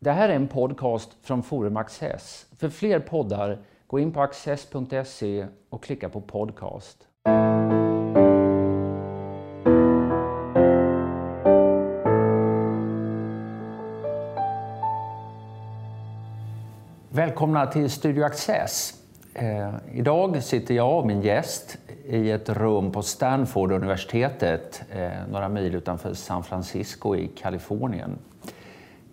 Det här är en podcast från Forum Access. För fler poddar, gå in på access.se och klicka på podcast. Välkomna till Studio Access. Eh, idag sitter jag och min gäst i ett rum på Stanford-universitetet eh, några mil utanför San Francisco i Kalifornien.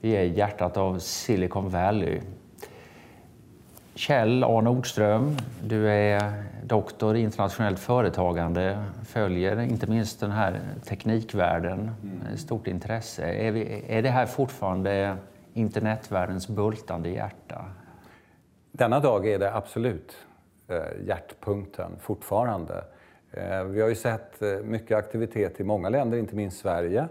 Vi är i hjärtat av Silicon Valley. Kjell A Nordström, du är doktor i internationellt företagande, följer inte minst den här teknikvärlden med stort intresse. Är, vi, är det här fortfarande internetvärldens bultande hjärta? Denna dag är det absolut eh, hjärtpunkten fortfarande. Eh, vi har ju sett eh, mycket aktivitet i många länder, inte minst Sverige,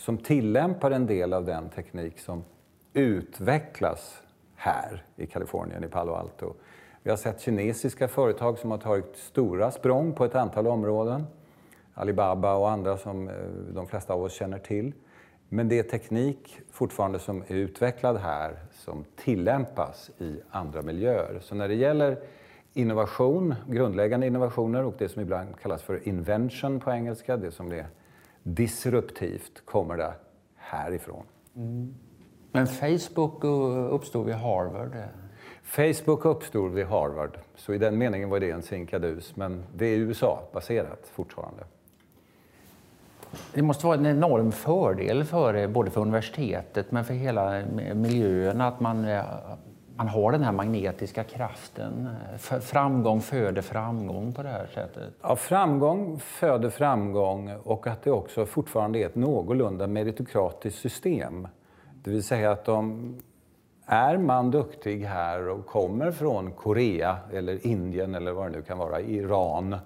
som tillämpar en del av den teknik som utvecklas här i Kalifornien, i Palo Alto. Vi har sett kinesiska företag som har tagit stora språng på ett antal områden. Alibaba och andra som eh, de flesta av oss känner till. Men det är teknik fortfarande som är utvecklad här som tillämpas i andra miljöer. Så när det gäller innovation, grundläggande innovationer och det som ibland kallas för invention på engelska, det som är disruptivt, kommer det härifrån. Mm. Men Facebook uppstod vid Harvard? Facebook uppstod vid Harvard, så i den meningen var det en sinkadus, men det är USA-baserat fortfarande. Det måste vara en enorm fördel för både för universitetet men för hela miljön att man, eh, man har den här magnetiska kraften. Framgång föder framgång på det här sättet. Ja, framgång föder framgång och att det också fortfarande är ett någorlunda meritokratiskt system. Det vill säga att de är man duktig här och kommer från Korea eller Indien eller vad det nu kan vara, Iran,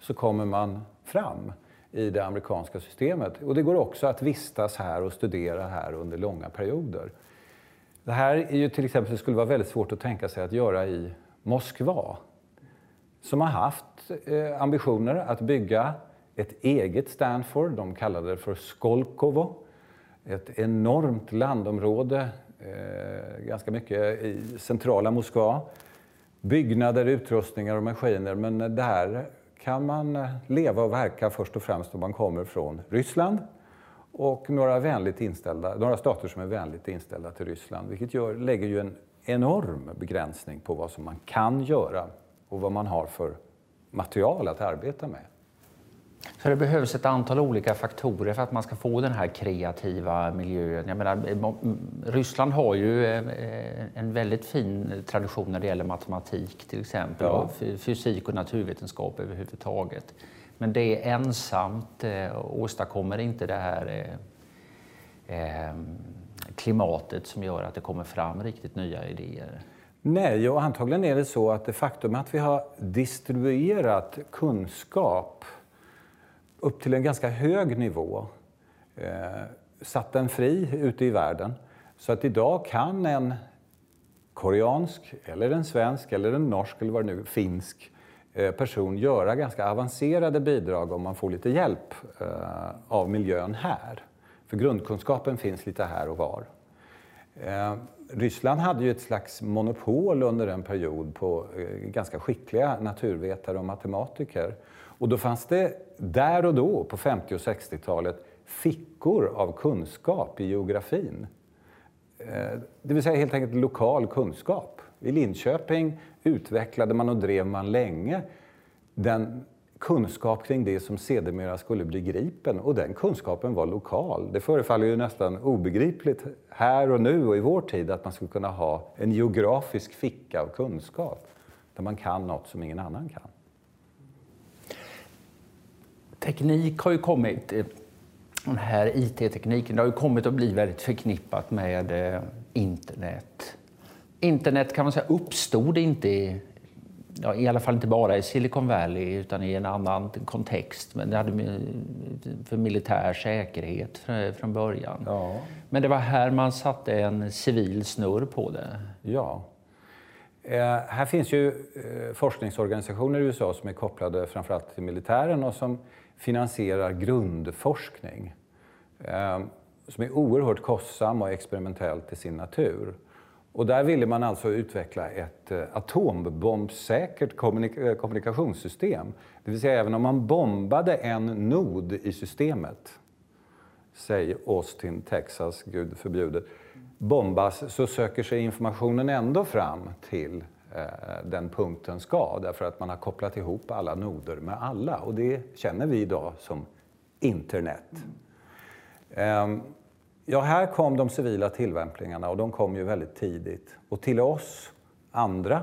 så kommer man fram i det amerikanska systemet. Och det går också att vistas här och studera här under långa perioder. Det här är ju till exempel, det skulle vara väldigt svårt att tänka sig att göra i Moskva. Som har haft eh, ambitioner att bygga ett eget Stanford, de kallade det för Skolkovo. Ett enormt landområde, eh, ganska mycket i centrala Moskva. Byggnader, utrustningar och maskiner, men där kan man leva och verka först och främst om man kommer från Ryssland och några, vänligt inställda, några stater som är vänligt inställda till Ryssland. Vilket gör, lägger ju en enorm begränsning på vad som man kan göra och vad man har för material att arbeta med. Så det behövs ett antal olika faktorer för att man ska få den här kreativa miljön. Jag menar, Ryssland har ju eh, en väldigt fin tradition när det gäller matematik till exempel, ja. och fysik och naturvetenskap överhuvudtaget. Men det ensamt eh, åstadkommer inte det här eh, eh, klimatet som gör att det kommer fram riktigt nya idéer. Nej, och antagligen är det så att det faktum att vi har distribuerat kunskap upp till en ganska hög nivå. Eh, satt den fri ute i världen. Så att idag kan en koreansk, eller en svensk, eller en norsk eller vad det nu finsk eh, Eh, person göra ganska avancerade bidrag om man får lite hjälp eh, av miljön här. För grundkunskapen finns lite här och var. Eh, Ryssland hade ju ett slags monopol under en period på ganska skickliga naturvetare och matematiker. Och då fanns det där och då, på 50 och 60-talet, fickor av kunskap i geografin. Det vill säga helt enkelt lokal kunskap. I Linköping utvecklade man och drev man länge den kunskap kring det som sedermera skulle bli Gripen och den kunskapen var lokal. Det förefaller ju nästan obegripligt här och nu och i vår tid att man skulle kunna ha en geografisk ficka av kunskap där man kan något som ingen annan kan. Teknik har ju kommit, eh, den här IT-tekniken, det har ju kommit att bli väldigt förknippat med eh, internet. Internet kan man säga uppstod inte ja, i alla fall inte bara i Silicon Valley utan i en annan kontext. Men det hade för militär säkerhet från början. Ja. Men det var här man satte en civil snurr på det. Ja. Eh, här finns ju eh, forskningsorganisationer i USA som är kopplade framförallt till militären och som finansierar grundforskning. Eh, som är oerhört kostsam och experimentell till sin natur. Och där ville man alltså utveckla ett eh, atombombsäkert kommunik eh, kommunikationssystem. Det vill säga även om man bombade en nod i systemet, säg Austin, Texas, gud förbjude, bombas så söker sig informationen ändå fram till eh, den punkten ska därför att man har kopplat ihop alla noder med alla och det känner vi idag som internet. Mm. Ja, här kom de civila tillämpningarna och de kom ju väldigt tidigt. Och till oss andra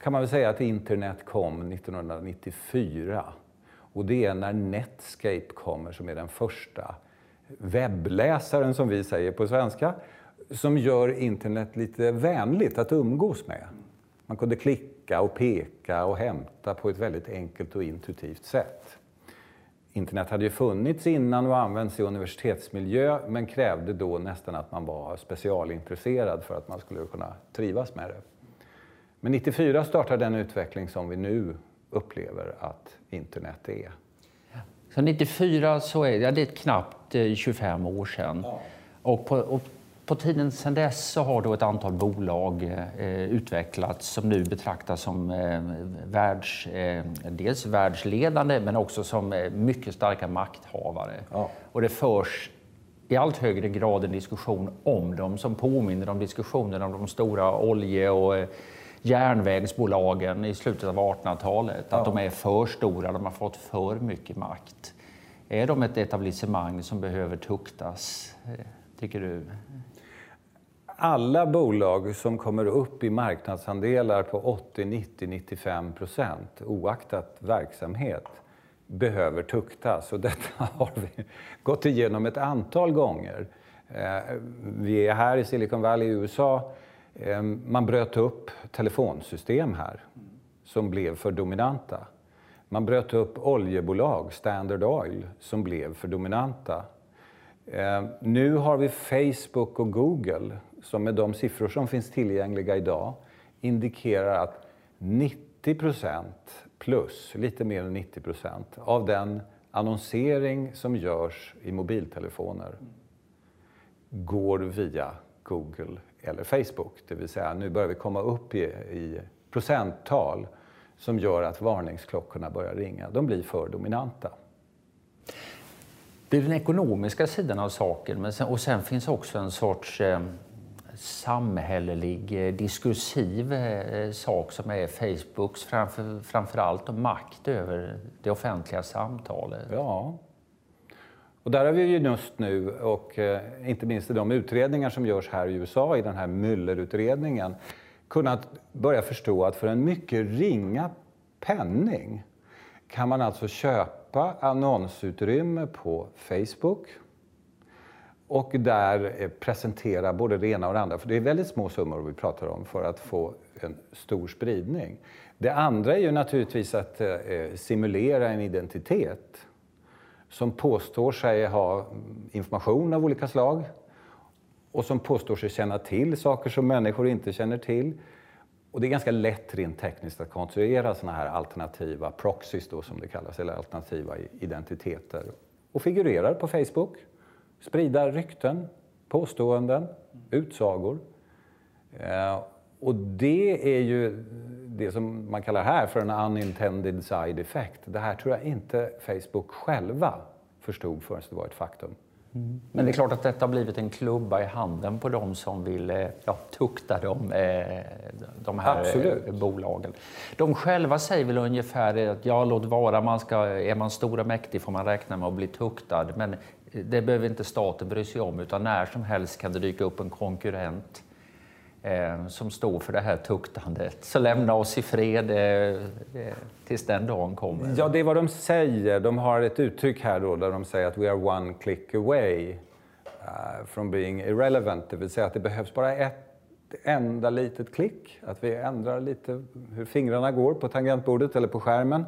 kan man väl säga att internet kom 1994. Och det är när Netscape kommer som är den första webbläsaren, som vi säger på svenska, som gör internet lite vänligt att umgås med. Man kunde klicka och peka och hämta på ett väldigt enkelt och intuitivt sätt. Internet hade ju funnits innan och använts i universitetsmiljö men krävde då nästan att man var specialintresserad för att man skulle kunna trivas med det. Men 94 startade den utveckling som vi nu upplever att internet är. Så 94 så är det, det är knappt 25 eh, år sedan. Ja. Och, på, och på tiden sedan dess så har då ett antal bolag eh, utvecklats som nu betraktas som eh, världs, eh, dels världsledande men också som eh, mycket starka makthavare. Ja. Och det förs i allt högre grad en diskussion om dem som påminner om diskussionen om de stora olje och eh, järnvägsbolagen i slutet av 1800-talet. Ja. Att de är för stora, de har fått för mycket makt. Är de ett etablissemang som behöver tuktas, eh, tycker du? Alla bolag som kommer upp i marknadsandelar på 80, 90, 95 procent oaktat verksamhet behöver tuktas. Och detta har vi gått igenom ett antal gånger. Eh, vi är här i Silicon Valley i USA. Eh, man bröt upp telefonsystem här som blev för dominanta. Man bröt upp oljebolag, Standard Oil, som blev för dominanta. Eh, nu har vi Facebook och Google som med de siffror som finns tillgängliga idag indikerar att 90 procent plus, lite mer än 90 procent, av den annonsering som görs i mobiltelefoner går via Google eller Facebook. Det vill säga nu börjar vi komma upp i, i procenttal som gör att varningsklockorna börjar ringa. De blir för dominanta. Det är den ekonomiska sidan av saken men sen, och sen finns också en sorts eh, samhällelig, eh, diskursiv eh, eh, sak som är Facebooks framför, framförallt makt över det offentliga samtalet. Ja. Och där har vi ju just nu, och inte minst i de utredningar som görs här i USA, i den här Muller-utredningen, kunnat börja förstå att för en mycket ringa penning kan man alltså köpa annonsutrymme på Facebook, och där eh, presentera både det ena och det andra. För det är väldigt små summor vi pratar om för att få en stor spridning. Det andra är ju naturligtvis att eh, eh, simulera en identitet som påstår sig ha mm, information av olika slag och som påstår sig känna till saker som människor inte känner till. Och det är ganska lätt rent tekniskt att konstruera sådana här alternativa proxys då, som det kallas, eller alternativa identiteter. Och figurerar på Facebook sprida rykten, påståenden, utsagor. Eh, och det är ju det som man kallar här för en unintended side effect. Det här tror jag inte Facebook själva förstod förrän det var ett faktum. Mm. Men det är klart att detta har blivit en klubba i handen på de som vill eh, ja, tukta dem, eh, de här Absolut. bolagen. De själva säger väl ungefär att ja, låt vara, man ska, är man stor och mäktig får man räkna med att bli tuktad. Men det behöver inte staten bry sig om utan när som helst kan det dyka upp en konkurrent eh, som står för det här tuktandet. Så lämna oss i fred eh, eh, tills den dagen kommer. Ja, det är vad de säger. De har ett uttryck här då där de säger att we are one click away uh, from being irrelevant. Det vill säga att det behövs bara ett enda litet klick. Att vi ändrar lite hur fingrarna går på tangentbordet eller på skärmen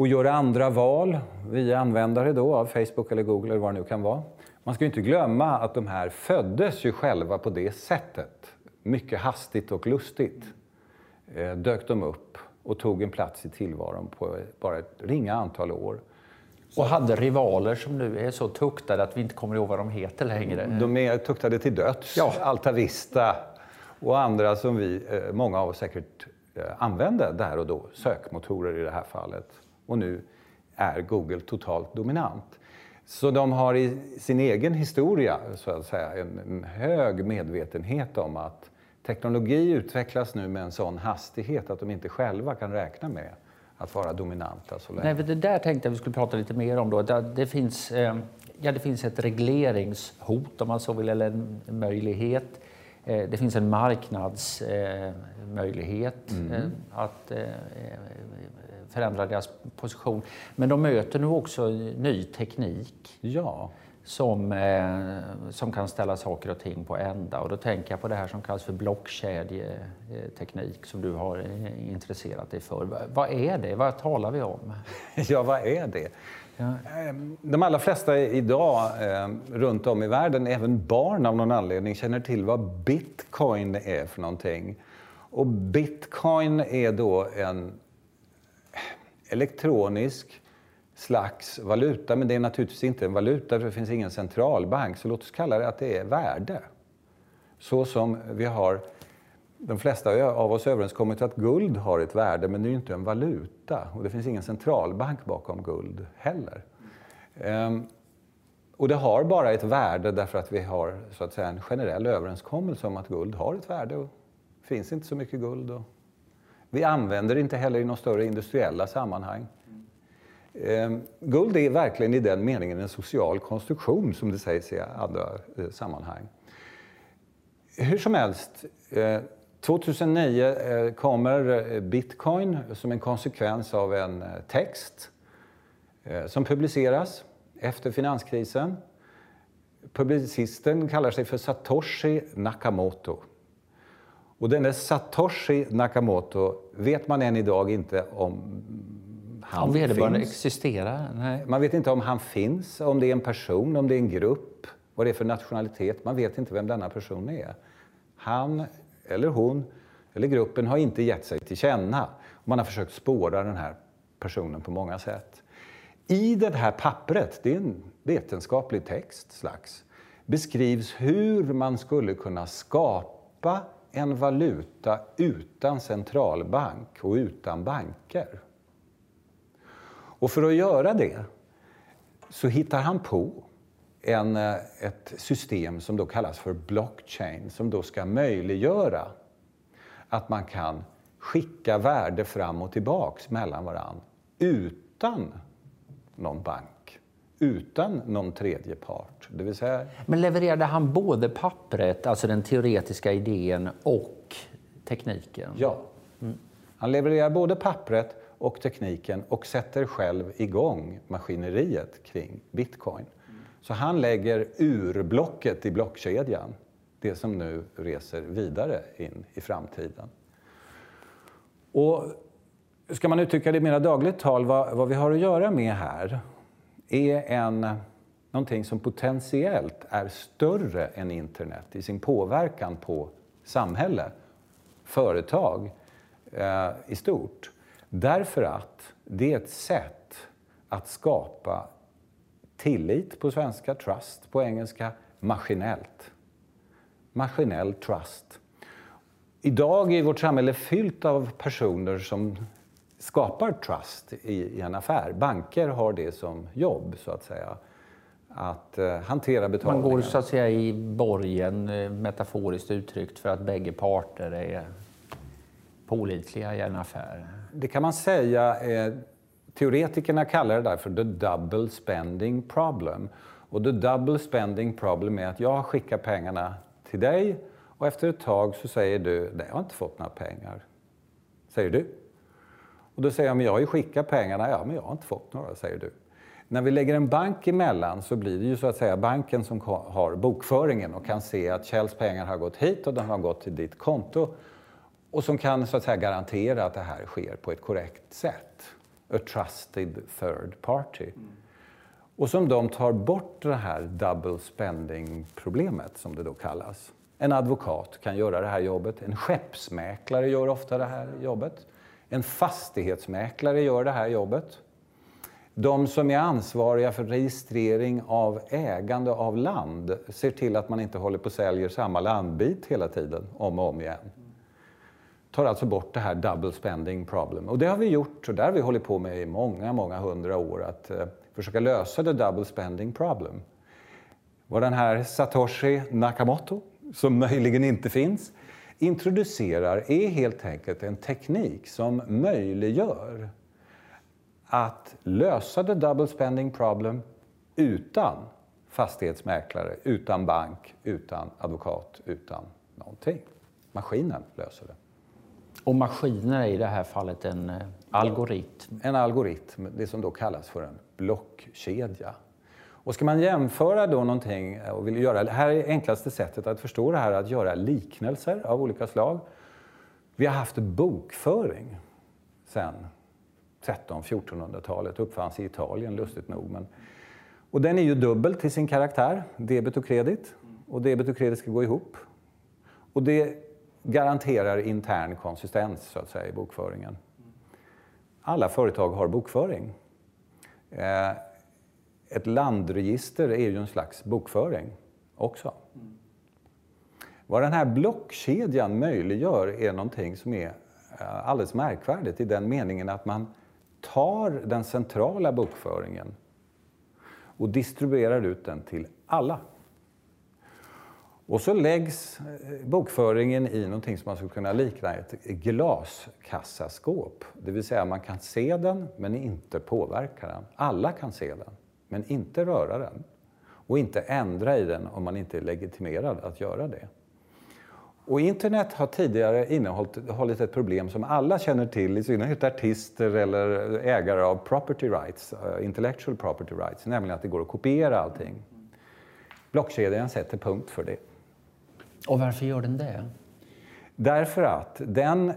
och gör andra val via användare då av Facebook eller Google eller vad det nu kan vara. Man ska inte glömma att de här föddes ju själva på det sättet. Mycket hastigt och lustigt eh, dök de upp och tog en plats i tillvaron på bara ett ringa antal år. Och hade rivaler som nu är så tuktade att vi inte kommer ihåg vad de heter längre. De är tuktade till döds. Ja. Altavista och andra som vi, eh, många av oss säkert eh, använde där och då. Sökmotorer i det här fallet. Och nu är Google totalt dominant. Så de har i sin egen historia så att säga, en, en hög medvetenhet om att teknologi utvecklas nu med en sån hastighet att de inte själva kan räkna med att vara dominanta så länge. Nej, det där tänkte jag vi skulle prata lite mer om. Då. Det, finns, eh, ja, det finns ett regleringshot om man så vill, eller en möjlighet. Eh, det finns en marknadsmöjlighet mm. Eh, att förändra deras position. Men de möter nu också ny teknik. Ja som, eh, som kan ställa saker och ting på ända. Och då tänker jag på det här som kallas för blockkedjeteknik som du har eh, intresserat dig för. Vad är det? Vad talar vi om? Ja, vad är det? Ja. Ehm, de allra flesta idag eh, runt om i världen, även barn av någon anledning, känner till vad bitcoin är för någonting. Och bitcoin är då en elektronisk slags valuta, men det är naturligtvis inte en valuta för det finns ingen centralbank. Så låt oss kalla det att det är värde. Så som vi har, de flesta av oss överenskommit att guld har ett värde, men det är ju inte en valuta. Och det finns ingen centralbank bakom guld heller. Ehm, och det har bara ett värde därför att vi har så att säga, en generell överenskommelse om att guld har ett värde. Och det finns inte så mycket guld. Och vi använder det inte heller i några större industriella sammanhang. Ehm, guld är verkligen i den meningen en social konstruktion som det sägs i andra eh, sammanhang. Hur som helst, eh, 2009 eh, kommer eh, bitcoin som en konsekvens av en eh, text eh, som publiceras efter finanskrisen. Publicisten kallar sig för Satoshi Nakamoto. Och denne Satoshi Nakamoto vet man än idag inte om han om vederbörande finns. existerar? Nej. Man vet inte om han finns, om det är en person, om det är en grupp, vad det är för nationalitet. Man vet inte vem denna person är. Han eller hon eller gruppen har inte gett sig till känna. Man har försökt spåra den här personen på många sätt. I det här pappret, det är en vetenskaplig text slags, beskrivs hur man skulle kunna skapa en valuta utan centralbank och utan banker. Och för att göra det så hittar han på en, eh, ett system som då kallas för blockchain som då ska möjliggöra att man kan skicka värde fram och tillbaks mellan varandra utan någon bank, utan någon tredje part. Det vill säga... Men levererade han både pappret, alltså den teoretiska idén, och tekniken? Ja. Mm. Han levererar både pappret och tekniken och sätter själv igång maskineriet kring bitcoin. Så han lägger urblocket i blockkedjan, det som nu reser vidare in i framtiden. Och ska man uttrycka det i mer dagligt tal, vad, vad vi har att göra med här är en, någonting som potentiellt är större än internet i sin påverkan på samhälle, företag eh, i stort. Därför att det är ett sätt att skapa tillit på svenska, trust på engelska, maskinellt. Maskinell trust. Idag är vårt samhälle fyllt av personer som skapar trust i, en affär. Banker har det som jobb, så att säga. Att uh, hantera betalningar. Man går så att säga i borgen, eh, metaforiskt uttryckt, för att bägge parter är pålitliga i en affär det kan man säga. Eh, teoretikerna kallar det därför the double spending problem. Och the double spending problem är att jag skickar pengarna till dig och efter ett tag så säger du, nej jag har inte fått några pengar. Säger du. Och då säger jag, men jag har ju skickat pengarna. Ja, men jag har inte fått några, säger du. När vi lägger en bank emellan så blir det ju så att säga banken som har bokföringen och kan se att Kjells pengar har gått hit och de har gått till ditt konto och som kan så att säga, garantera att det här sker på ett korrekt sätt. A trusted third party. Och som de tar bort det här double spending-problemet, som det då kallas. En advokat kan göra det här jobbet. En skeppsmäklare gör ofta det här jobbet. En fastighetsmäklare gör det här jobbet. De som är ansvariga för registrering av ägande av land ser till att man inte håller på och säljer samma landbit hela tiden, om och om igen. Tar alltså bort det här double spending problem. Och det har vi gjort, och där har vi hållit på med i många, många hundra år, att eh, försöka lösa det double spending problem. Var den här Satoshi Nakamoto, som möjligen inte finns, introducerar är helt enkelt en teknik som möjliggör att lösa the double spending problem utan fastighetsmäklare, utan bank, utan advokat, utan någonting. Maskinen löser det. Och maskinen är i det här fallet en eh, algoritm? En algoritm, det som då kallas för en blockkedja. Och ska man jämföra då någonting eh, och vill göra, det här är enklaste sättet att förstå det här, att göra liknelser av olika slag. Vi har haft bokföring sen 1300-1400-talet, uppfanns i Italien lustigt nog. Men, och den är ju dubbel till sin karaktär, debet och kredit. Och debet och kredit ska gå ihop. Och det garanterar intern konsistens så att säga i bokföringen. Alla företag har bokföring. Eh, ett landregister är ju en slags bokföring också. Vad den här blockkedjan möjliggör är någonting som är eh, alldeles märkvärdigt i den meningen att man tar den centrala bokföringen och distribuerar ut den till alla. Och så läggs eh, bokföringen i någonting som man skulle kunna likna ett glaskassaskåp. Det vill säga man kan se den men inte påverka den. Alla kan se den men inte röra den. Och inte ändra i den om man inte är legitimerad att göra det. Och internet har tidigare innehållit ett problem som alla känner till, i synnerhet artister eller ägare av property rights, uh, intellectual property rights, nämligen att det går att kopiera allting. Blockkedjan sätter punkt för det. Och varför gör den det? Därför att den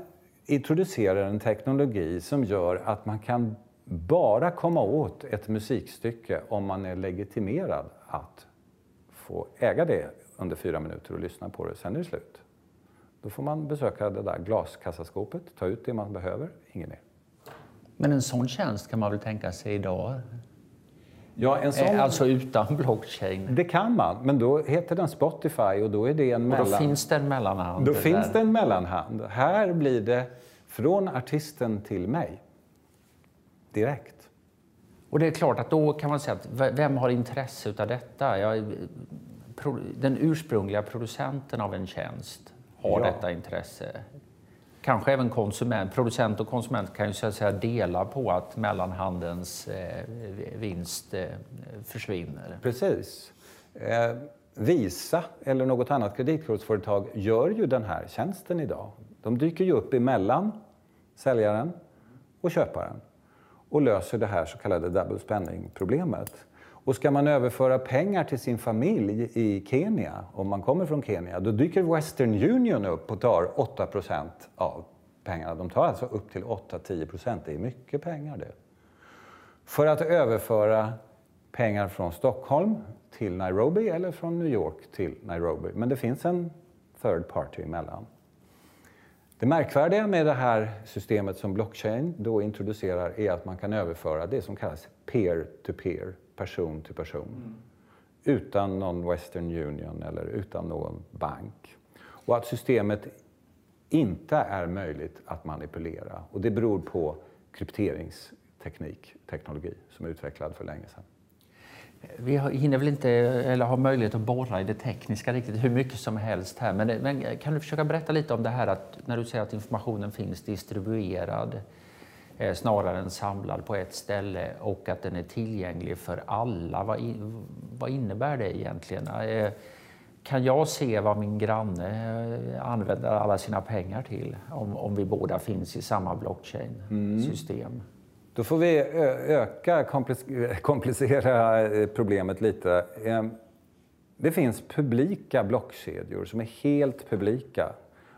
introducerar en teknologi som gör att man kan bara komma åt ett musikstycke om man är legitimerad att få äga det under fyra minuter och lyssna på det. Sen är det slut. Då får man besöka det där glaskassaskåpet, ta ut det man behöver, inget mer. Men en sån tjänst kan man väl tänka sig idag? Ja, en sån... Alltså utan blockchain? Det kan man, men då heter den Spotify och då är det en mellan... Och då finns det en mellanhand? Då finns det en mellanhand. Här blir det från artisten till mig. Direkt. Och det är klart att då kan man säga att vem har intresse av detta? Jag, den ursprungliga producenten av en tjänst har ja. detta intresse. Kanske även konsument. Producent och konsument kan ju så att säga dela på att mellanhandens eh, vinst eh, försvinner. Precis. Eh, Visa eller något annat kreditkortsföretag gör ju den här tjänsten idag. De dyker ju upp emellan säljaren och köparen och löser det här så kallade double spending-problemet. Och ska man överföra pengar till sin familj i Kenya, om man kommer från Kenya, då dyker Western Union upp och tar 8% av pengarna. De tar alltså upp till 8-10% Det är mycket pengar det. För att överföra pengar från Stockholm till Nairobi eller från New York till Nairobi. Men det finns en third party emellan. Det märkvärdiga med det här systemet som blockchain då introducerar är att man kan överföra det som kallas peer-to-peer, person till person. Mm. Utan någon Western Union eller utan någon bank. Och att systemet inte är möjligt att manipulera. Och det beror på krypteringsteknik, teknologi som är utvecklad för länge sedan. Vi hinner väl inte, eller har möjlighet att borra i det tekniska riktigt hur mycket som helst här. Men, men, kan du försöka berätta lite om det här att när du säger att informationen finns distribuerad eh, snarare än samlad på ett ställe och att den är tillgänglig för alla. Vad, vad innebär det egentligen? Eh, kan jag se vad min granne eh, använder alla sina pengar till om, om vi båda finns i samma blockchain-system? Mm. Då får vi öka, komplicera eh, problemet lite. Ehm, det finns publika blockkedjor som är helt publika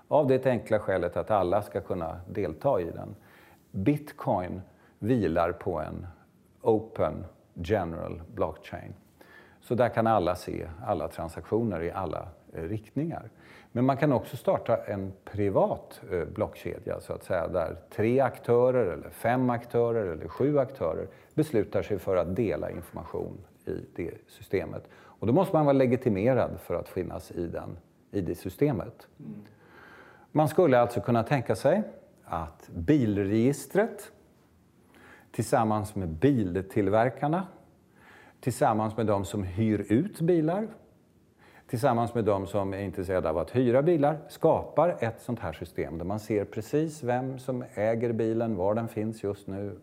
av det enkla skälet att alla ska kunna delta i den. Bitcoin vilar på en open general blockchain. Så där kan alla se alla transaktioner i alla eh, riktningar. Men man kan också starta en privat eh, blockkedja så att säga, där tre aktörer, eller fem aktörer eller sju aktörer beslutar sig för att dela information i det systemet. Och då måste man vara legitimerad för att finnas i, den, i det systemet. Mm. Man skulle alltså kunna tänka sig att bilregistret tillsammans med biltillverkarna, tillsammans med de som hyr ut bilar, tillsammans med de som är intresserade av att hyra bilar, skapar ett sånt här system där man ser precis vem som äger bilen, var den finns just nu,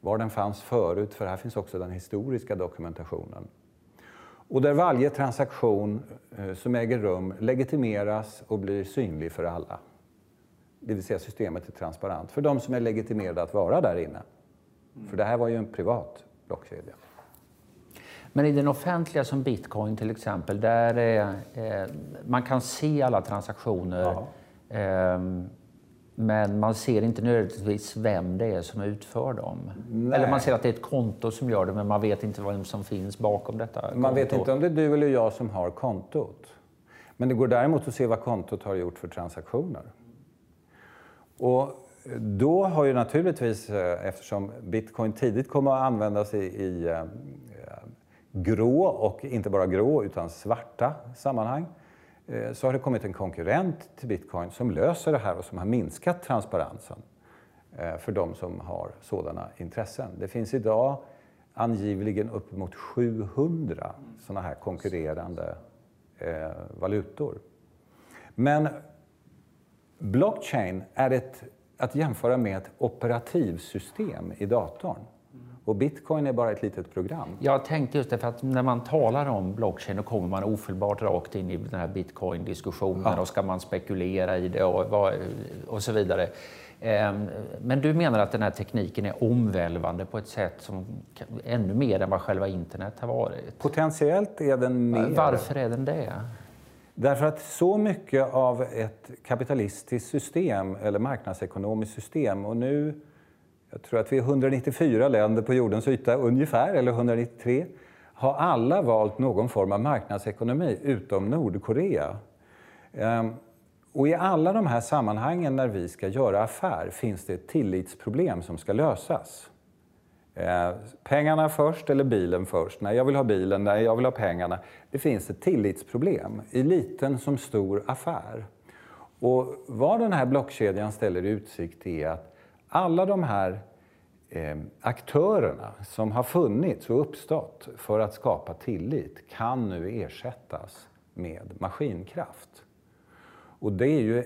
var den fanns förut, för här finns också den historiska dokumentationen. Och där varje transaktion eh, som äger rum legitimeras och blir synlig för alla. Det vill säga systemet är transparent för de som är legitimerade att vara där inne. För det här var ju en privat blockkedja. Men i den offentliga som bitcoin till exempel, där är, eh, man kan se alla transaktioner. Eh, men man ser inte nödvändigtvis vem det är som utför dem. Nej. Eller man ser att det är ett konto som gör det, men man vet inte vem som finns bakom detta konto. Man vet inte om det är du eller jag som har kontot. Men det går däremot att se vad kontot har gjort för transaktioner. Och då har ju naturligtvis, eh, eftersom bitcoin tidigt kommer att användas i, i eh, grå och inte bara grå utan svarta sammanhang, eh, så har det kommit en konkurrent till bitcoin som löser det här och som har minskat transparensen eh, för de som har sådana intressen. Det finns idag angivligen uppemot 700 sådana här konkurrerande eh, valutor. Men blockchain är ett att jämföra med ett operativsystem i datorn. Och bitcoin är bara ett litet program. Jag tänkte just det, för att när man talar om blockchain då kommer man ofelbart rakt in i den här bitcoin-diskussionen ja. och ska man spekulera i det och, och så vidare. Ehm, men du menar att den här tekniken är omvälvande på ett sätt som ännu mer än vad själva internet har varit? Potentiellt är den mer. Varför är den det? Därför att så mycket av ett kapitalistiskt system eller marknadsekonomiskt system och nu, jag tror att vi är 194 länder på jordens yta ungefär, eller 193, har alla valt någon form av marknadsekonomi utom Nordkorea. Ehm, och i alla de här sammanhangen när vi ska göra affär finns det ett tillitsproblem som ska lösas. Ehm, pengarna först eller bilen först? Nej, jag vill ha bilen. Nej, jag vill ha pengarna. Det finns ett tillitsproblem i liten som stor affär. Och vad den här blockkedjan ställer i utsikt är att alla de här eh, aktörerna som har funnits och uppstått för att skapa tillit kan nu ersättas med maskinkraft. Och det är ju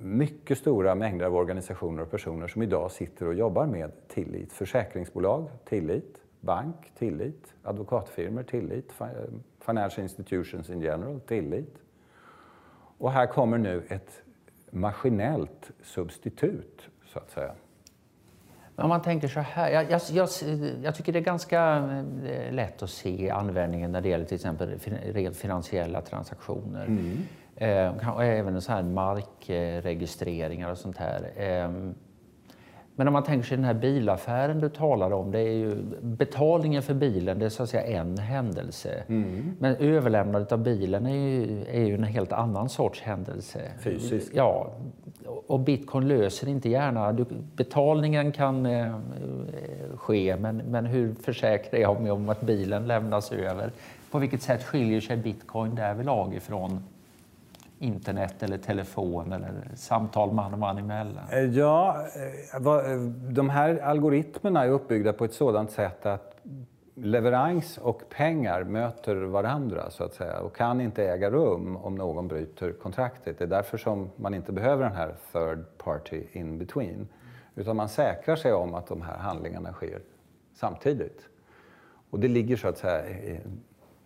mycket stora mängder av organisationer och personer som idag sitter och jobbar med tillit. Försäkringsbolag, tillit. Bank, tillit. Advokatfirmor, tillit. Eh, financial institutions in general, tillit. Och här kommer nu ett maskinellt substitut, så att säga. Om man tänker så här, jag, jag, jag, jag, tycker det är ganska eh, lätt att se användningen när det gäller till exempel rent finansiella transaktioner. Mm. Eh, även så här markregistreringar och sånt här. Eh, men om man tänker sig den här bilaffären du talar om, det är ju betalningen för bilen, det är så att säga en händelse. Mm. Men överlämnandet av bilen är ju, är ju en helt annan sorts händelse. Fysiskt? Ja. Och bitcoin löser inte gärna, du, betalningen kan eh, ske, men, men hur försäkrar jag mig om att bilen lämnas över? På vilket sätt skiljer sig bitcoin därvidlag ifrån internet eller telefon eller samtal man och man emellan? Eh, ja, eh, eh, de här algoritmerna är uppbyggda på ett sådant sätt att leverans och pengar möter varandra så att säga och kan inte äga rum om någon bryter kontraktet. Det är därför som man inte behöver den här third party in between. Utan man säkrar sig om att de här handlingarna sker samtidigt. Och det ligger så att säga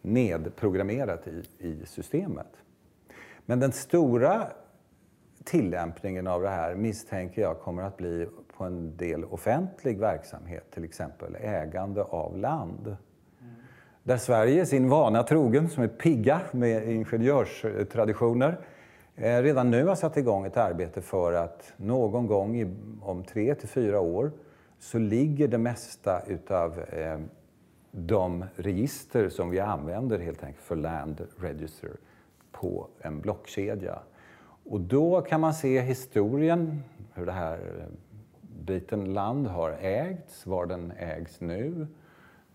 nedprogrammerat i, i systemet. Men den stora tillämpningen av det här misstänker jag kommer att bli på en del offentlig verksamhet, till exempel ägande av land. Där Sverige, sin vana trogen, som är pigga med ingenjörstraditioner, eh, redan nu har satt igång ett arbete för att någon gång om tre till fyra år så ligger det mesta utav eh, de register som vi använder helt enkelt för Land Register på en blockkedja. Och då kan man se historien, hur det här eh, biten land har ägts, var den ägs nu.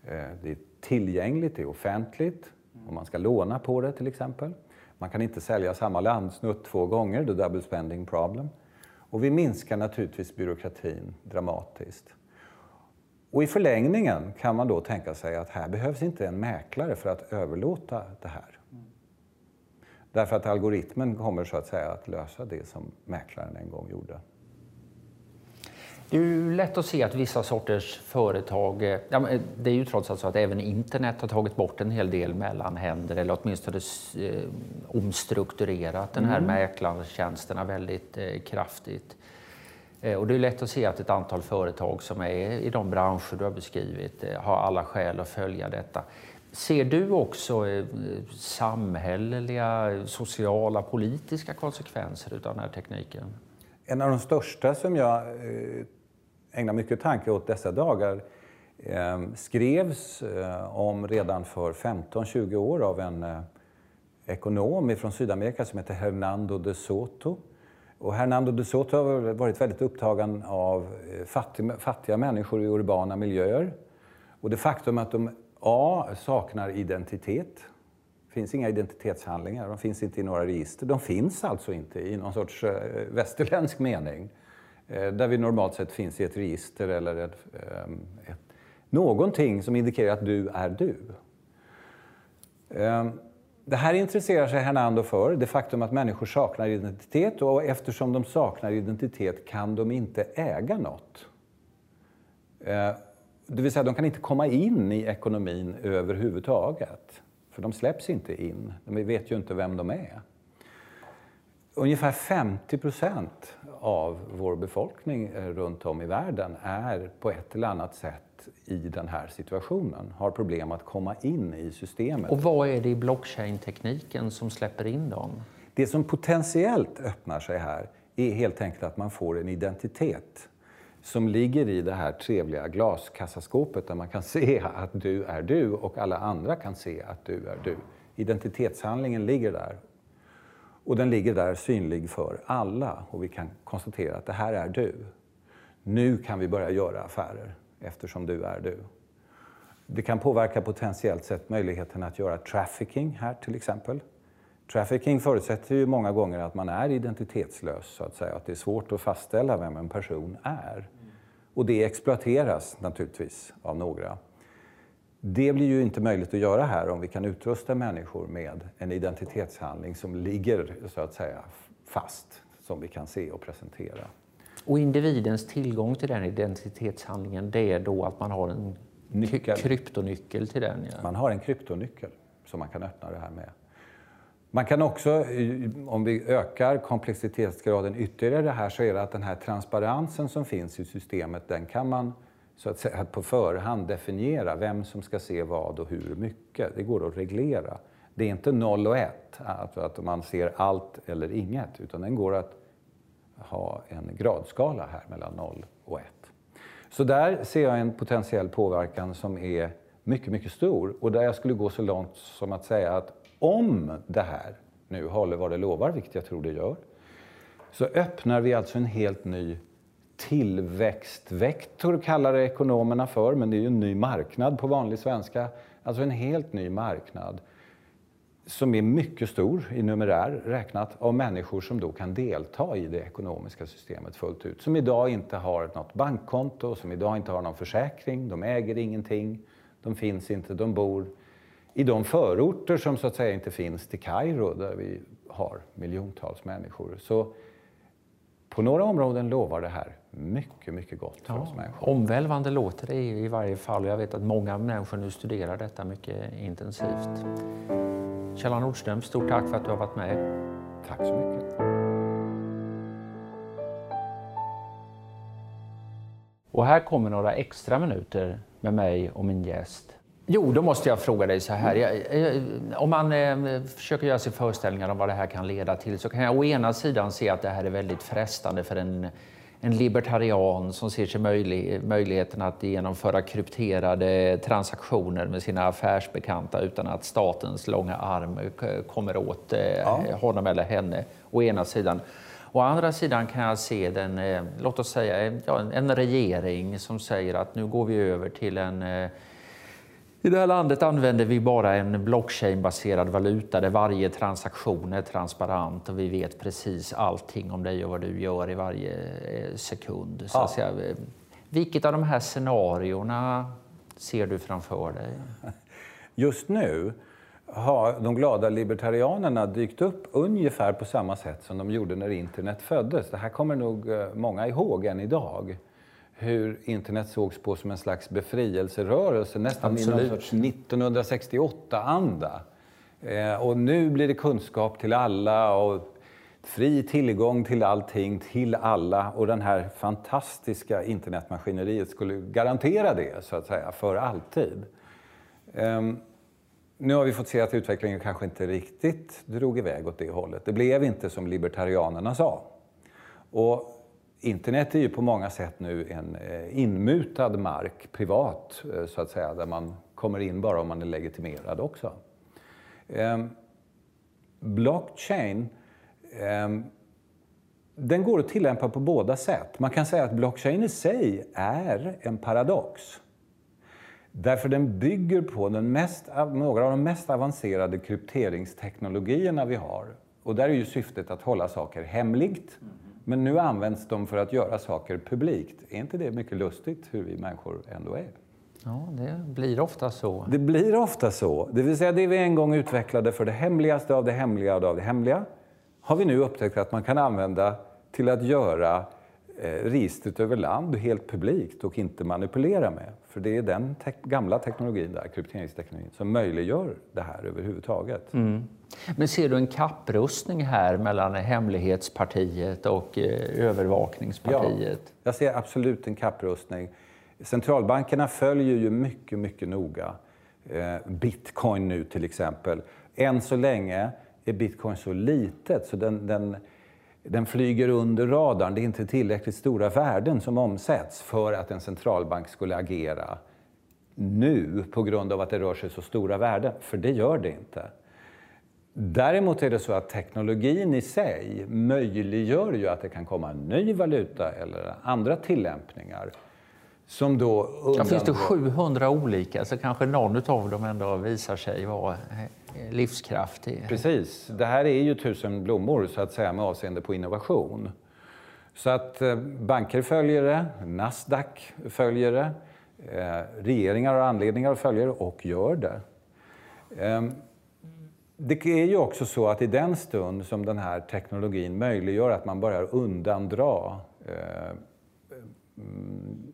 Eh, det är tillgängligt, det är offentligt, om man ska låna på det till exempel. Man kan inte sälja samma landsnutt två gånger, the double spending problem. Och vi minskar naturligtvis byråkratin dramatiskt. Och i förlängningen kan man då tänka sig att här behövs inte en mäklare för att överlåta det här. Därför att algoritmen kommer så att säga att lösa det som mäklaren en gång gjorde. Det är ju lätt att se att vissa sorters företag, eh, ja, det är ju trots allt så att även internet har tagit bort en hel del mellanhänder eller åtminstone eh, omstrukturerat den här mm. mäklartjänsterna väldigt eh, kraftigt. Eh, och det är lätt att se att ett antal företag som är i de branscher du har beskrivit eh, har alla skäl att följa detta. Ser du också eh, samhälleliga, sociala, politiska konsekvenser av den här tekniken? En av de största som jag eh, ägnar mycket tanke åt dessa dagar eh, skrevs om redan för 15-20 år av en ekonom från Sydamerika som heter Hernando de Soto och Hernando de Soto har varit väldigt upptagen av fattiga, fattiga människor i urbana miljöer. Och det faktum att de A. saknar identitet. Det finns inga identitetshandlingar, de finns inte i några register. De finns alltså inte i någon sorts eh, västerländsk mening. Eh, där vi normalt sett finns i ett register eller ett, eh, ett, någonting som indikerar att du är du. Det här intresserar sig Hernando för, det faktum att människor saknar identitet och eftersom de saknar identitet kan de inte äga något. Det vill säga, de kan inte komma in i ekonomin överhuvudtaget. För de släpps inte in. De vet ju inte vem de är. Ungefär 50 procent av vår befolkning eh, runt om i världen är på ett eller annat sätt i den här situationen, har problem att komma in i systemet. Och vad är det i blockchain-tekniken som släpper in dem? Det som potentiellt öppnar sig här är helt enkelt att man får en identitet som ligger i det här trevliga glaskassaskåpet där man kan se att du är du och alla andra kan se att du är du. Identitetshandlingen ligger där. Och den ligger där synlig för alla och vi kan konstatera att det här är du. Nu kan vi börja göra affärer eftersom du är du. Det kan påverka potentiellt sett möjligheten att göra trafficking här till exempel. Trafficking förutsätter ju många gånger att man är identitetslös, så att säga. Att det är svårt att fastställa vem en person är. Och det exploateras naturligtvis av några. Det blir ju inte möjligt att göra här om vi kan utrusta människor med en identitetshandling som ligger så att säga fast, som vi kan se och presentera. Och individens tillgång till den identitetshandlingen, det är då att man har en Nyckel. kryptonyckel till den? Ja. Man har en kryptonyckel som man kan öppna det här med. Man kan också, eh, om vi ökar komplexitetsgraden ytterligare här, så är det att den här transparensen som finns i systemet, den kan man så att säga på förhand definiera vem som ska se vad och hur mycket. Det går att reglera. Det är inte noll och ett, att man ser allt eller inget, utan den går att ha en gradskala här mellan 0 och 1. Så där ser jag en potentiell påverkan som är mycket, mycket stor och där jag skulle gå så långt som att säga att om det här nu håller vad det lovar, vilket jag tror det gör, så öppnar vi alltså en helt ny tillväxtvektor kallar det ekonomerna för, men det är ju en ny marknad på vanlig svenska. Alltså en helt ny marknad som är mycket stor i numerär räknat av människor som då kan delta i det ekonomiska systemet fullt ut. Som idag inte har något bankkonto, som idag inte har någon försäkring, de äger ingenting, de finns inte, de bor i de förorter som så att säga inte finns till Kairo där vi har miljontals människor. Så på några områden lovar det här mycket, mycket gott för ja, oss människor. Omvälvande låter det i varje fall. Jag vet att många människor nu studerar detta mycket intensivt. Kjell Nordström, stort tack för att du har varit med. Tack så mycket. Och här kommer några extra minuter med mig och min gäst. Jo, då måste jag fråga dig så här. Jag, om man eh, försöker göra sig föreställningar om vad det här kan leda till så kan jag å ena sidan se att det här är väldigt frestande för en en libertarian som ser sig möjlig, möjligheten att genomföra krypterade transaktioner med sina affärsbekanta utan att statens långa arm kommer åt eh, ja. honom eller henne, å ena sidan. Å andra sidan kan jag se den, eh, låt oss säga ja, en regering som säger att nu går vi över till en eh, i det här landet använder vi bara en blockchain-baserad valuta där varje transaktion är transparent och vi vet precis allting om dig och vad du gör i varje eh, sekund. Så ja. säga, vilket av de här scenarierna ser du framför dig? Just nu har de glada libertarianerna dykt upp ungefär på samma sätt som de gjorde när internet föddes. Det här kommer nog eh, många ihåg än idag hur internet sågs på som en slags befrielserörelse, nästan Absolut. i någon sorts 1968-anda. Eh, och nu blir det kunskap till alla och fri tillgång till allting, till alla. Och den här fantastiska internetmaskineriet skulle garantera det, så att säga, för alltid. Eh, nu har vi fått se att utvecklingen kanske inte riktigt drog iväg åt det hållet. Det blev inte som libertarianerna sa. Och internet är ju på många sätt nu en eh, inmutad mark, privat eh, så att säga, där man kommer in bara om man är legitimerad också. Ehm, blockchain, ehm, den går att tillämpa på båda sätt. Man kan säga att blockchain i sig är en paradox. Därför den bygger på den mest, några av de mest avancerade krypteringsteknologierna vi har. Och där är ju syftet att hålla saker hemligt. Men nu används de för att göra saker publikt. Är inte det mycket lustigt hur vi människor ändå är? Ja, det blir ofta så. Det blir ofta så. Det vill säga det vi en gång utvecklade för det hemligaste av det hemliga av det hemliga har vi nu upptäckt att man kan använda till att göra eh, registret över land helt publikt och inte manipulera med. För det är den te gamla teknologin, där, krypteringsteknologin, som möjliggör det här överhuvudtaget. Mm. Men ser du en kapprustning här mellan Hemlighetspartiet och eh, Övervakningspartiet? Ja, jag ser absolut en kapprustning. Centralbankerna följer ju mycket, mycket noga eh, bitcoin nu till exempel. Än så länge är bitcoin så litet så den, den, den flyger under radarn. Det är inte tillräckligt stora värden som omsätts för att en centralbank skulle agera nu på grund av att det rör sig så stora värden. För det gör det inte. Däremot är det så att teknologin i sig möjliggör ju att det kan komma en ny valuta eller andra tillämpningar. Som då ja, finns det 700 olika så kanske någon av dem ändå visar sig vara eh, livskraftig. Precis. Det här är ju tusen blommor så att säga med avseende på innovation. Så att eh, banker följer det, Nasdaq följer det, eh, regeringar har anledningar att följa det och gör det. Det är ju också så att i den stund som den här teknologin möjliggör att man börjar undandra eh, mm,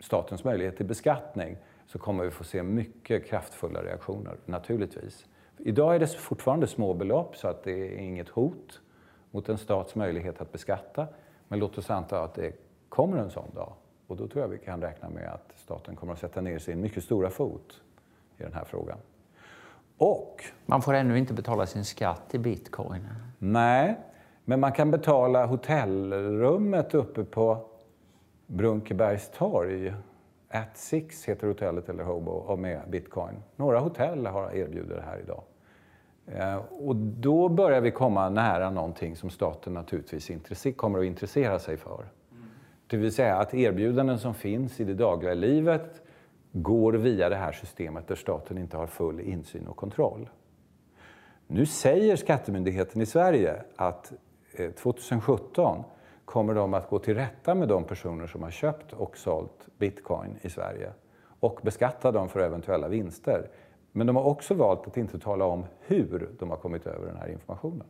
statens möjlighet till beskattning så kommer vi få se mycket kraftfulla reaktioner, naturligtvis. Idag är det fortfarande små belopp så att det är inget hot mot en stats möjlighet att beskatta. Men låt oss anta att det kommer en sån dag. Och då tror jag vi kan räkna med att staten kommer att sätta ner sin mycket stora fot i den här frågan. Och... Man får ännu inte betala sin skatt i bitcoin. Nej, men man kan betala hotellrummet uppe på Brunkebergs torg. At Six heter hotellet eller Hobo med bitcoin. Några hotell har erbjuder det här idag. Eh, och då börjar vi komma nära någonting som staten naturligtvis kommer att intressera sig för. Det vill säga att erbjudanden som finns i det dagliga livet går via det här systemet där staten inte har full insyn och kontroll. Nu säger Skattemyndigheten i Sverige att 2017 eh, kommer de att gå till rätta med de personer som har köpt och sålt bitcoin i Sverige och beskatta dem för eventuella vinster. Men de har också valt att inte tala om hur de har kommit över den här informationen.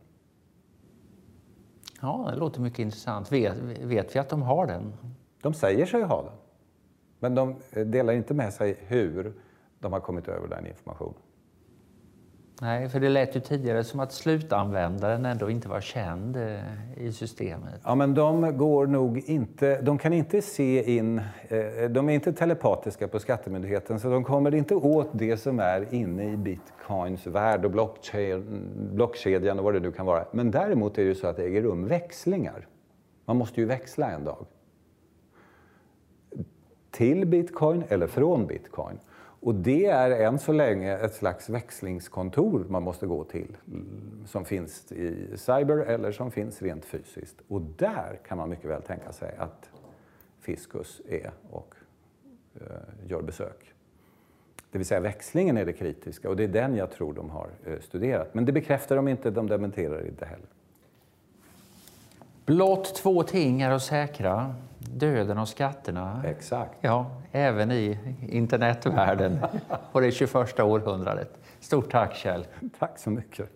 Ja, det låter mycket intressant. Vet, vet vi att de har den? De säger sig ha den. Men de delar inte med sig hur de har kommit över den informationen. Nej, för det lät ju tidigare som att slutanvändaren ändå inte var känd eh, i systemet. Ja, men de går nog inte... De kan inte se in... Eh, de är inte telepatiska på Skattemyndigheten så de kommer inte åt det som är inne i bitcoins värld och blockkedjan och vad det nu kan vara. Men däremot är det ju så att det äger rum växlingar. Man måste ju växla en dag till bitcoin eller från bitcoin. Och det är än så länge ett slags växlingskontor man måste gå till mm, som finns i cyber eller som finns rent fysiskt. Och där kan man mycket väl tänka sig att Fiskus är och eh, gör besök. Det vill säga växlingen är det kritiska och det är den jag tror de har eh, studerat. Men det bekräftar de inte, de dementerar inte heller. Blott två ting är att säkra, döden och skatterna. Exakt. Ja, även i internetvärlden på det 21 århundradet. Stort tack Kjell. Tack så mycket.